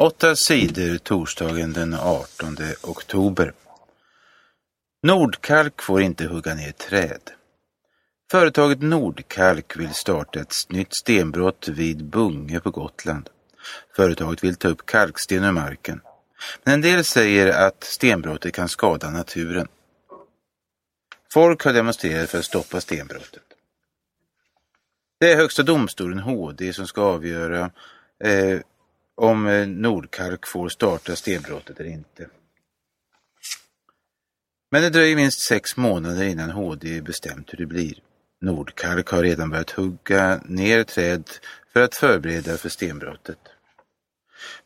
Åtta sidor torsdagen den 18 oktober. Nordkalk får inte hugga ner träd. Företaget Nordkalk vill starta ett nytt stenbrott vid Bunge på Gotland. Företaget vill ta upp kalksten ur marken. Men en del säger att stenbrottet kan skada naturen. Folk har demonstrerat för att stoppa stenbrottet. Det är Högsta domstolen, HD, som ska avgöra eh, om eh, Nordkalk får starta stenbrottet eller inte. Men det dröjer minst sex månader innan HD bestämt hur det blir. Nordkalk har redan börjat hugga ner träd för att förbereda för stenbrottet.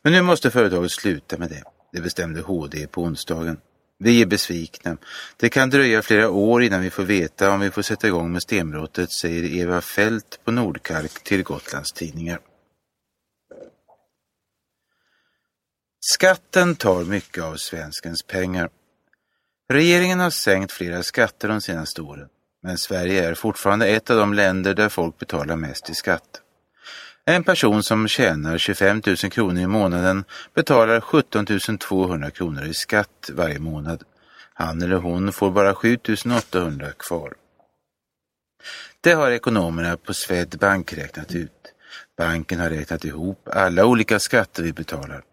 Men nu måste företaget sluta med det. Det bestämde HD på onsdagen. Vi är besvikna. Det kan dröja flera år innan vi får veta om vi får sätta igång med stenbrottet, säger Eva Fält på Nordkalk till Gotlands tidningar. Skatten tar mycket av svenskens pengar. Regeringen har sänkt flera skatter de senaste åren, men Sverige är fortfarande ett av de länder där folk betalar mest i skatt. En person som tjänar 25 000 kronor i månaden betalar 17 200 kronor i skatt varje månad. Han eller hon får bara 7 800 kvar. Det har ekonomerna på Swedbank räknat ut. Banken har räknat ihop alla olika skatter vi betalar.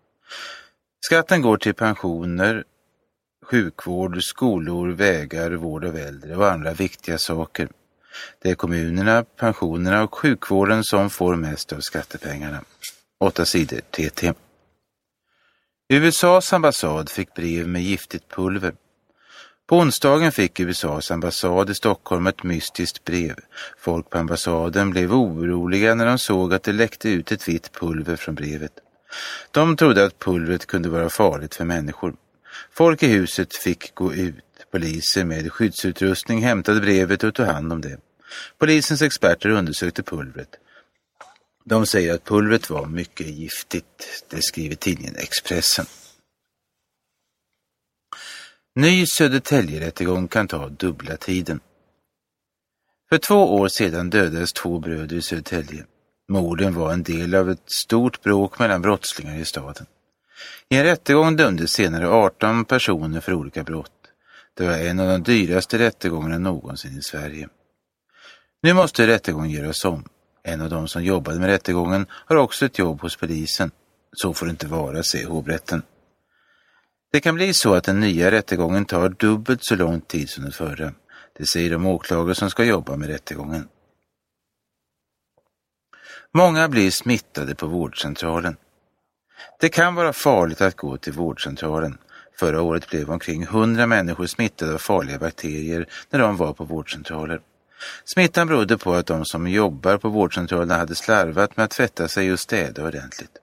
Skatten går till pensioner, sjukvård, skolor, vägar, vård av äldre och andra viktiga saker. Det är kommunerna, pensionerna och sjukvården som får mest av skattepengarna. Åtta sidor TT. USAs ambassad fick brev med giftigt pulver. På onsdagen fick USAs ambassad i Stockholm ett mystiskt brev. Folk på ambassaden blev oroliga när de såg att det läckte ut ett vitt pulver från brevet. De trodde att pulvret kunde vara farligt för människor. Folk i huset fick gå ut. Poliser med skyddsutrustning hämtade brevet och tog hand om det. Polisens experter undersökte pulvret. De säger att pulvret var mycket giftigt, det skriver tidningen Expressen. Ny Södertäljerättegång kan ta dubbla tiden. För två år sedan dödades två bröder i Södertälje. Morden var en del av ett stort bråk mellan brottslingar i staden. I en rättegång dömdes senare 18 personer för olika brott. Det var en av de dyraste rättegångarna någonsin i Sverige. Nu måste rättegången göras om. En av de som jobbade med rättegången har också ett jobb hos polisen. Så får det inte vara, säger hovrätten. Det kan bli så att den nya rättegången tar dubbelt så lång tid som den förra. Det säger de åklagare som ska jobba med rättegången. Många blir smittade på vårdcentralen. Det kan vara farligt att gå till vårdcentralen. Förra året blev omkring 100 människor smittade av farliga bakterier när de var på vårdcentraler. Smittan berodde på att de som jobbar på vårdcentralerna hade slarvat med att tvätta sig och städa ordentligt.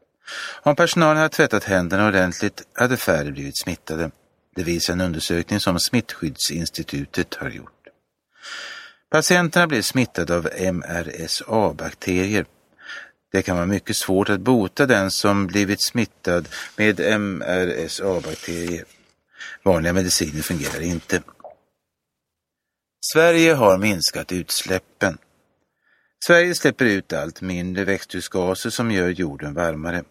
Om personalen hade tvättat händerna ordentligt hade färre blivit smittade. Det visar en undersökning som Smittskyddsinstitutet har gjort. Patienterna blev smittade av MRSA-bakterier. Det kan vara mycket svårt att bota den som blivit smittad med MRSA-bakterier. Vanliga mediciner fungerar inte. Sverige har minskat utsläppen. Sverige släpper ut allt mindre växthusgaser som gör jorden varmare.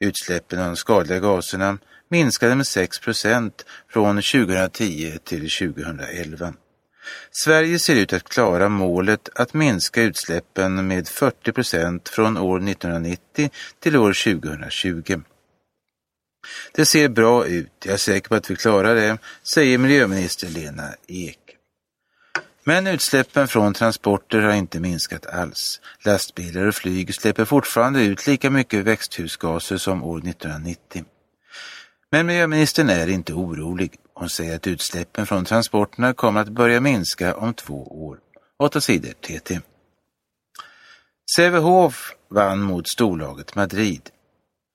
Utsläppen av de skadliga gaserna minskade med 6 procent från 2010 till 2011. Sverige ser ut att klara målet att minska utsläppen med 40 procent från år 1990 till år 2020. Det ser bra ut, jag är säker på att vi klarar det, säger miljöminister Lena Ek. Men utsläppen från transporter har inte minskat alls. Lastbilar och flyg släpper fortfarande ut lika mycket växthusgaser som år 1990. Men miljöministern är inte orolig. Hon säger att utsläppen från transporterna kommer att börja minska om två år. Åtta sidor TT. Sävehof vann mot storlaget Madrid.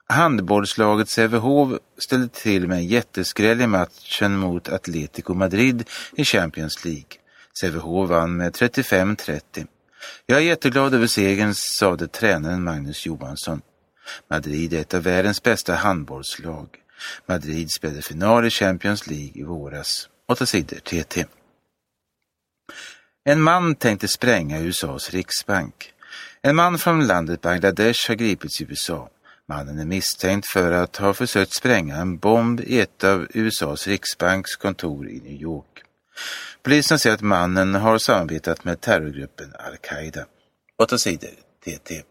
Handbollslaget Sävehof ställde till med en jätteskräll i matchen mot Atletico Madrid i Champions League. Sävehof vann med 35-30. Jag är jätteglad över segern, sade tränaren Magnus Johansson. Madrid är ett av världens bästa handbollslag. Madrid spelade final i Champions League i våras. 8 sidor TT. En man tänkte spränga USAs riksbank. En man från landet Bangladesh har gripits i USA. Mannen är misstänkt för att ha försökt spränga en bomb i ett av USAs riksbanks kontor i New York. Polisen säger att mannen har samarbetat med terrorgruppen al-Qaida. 8 sidor TT.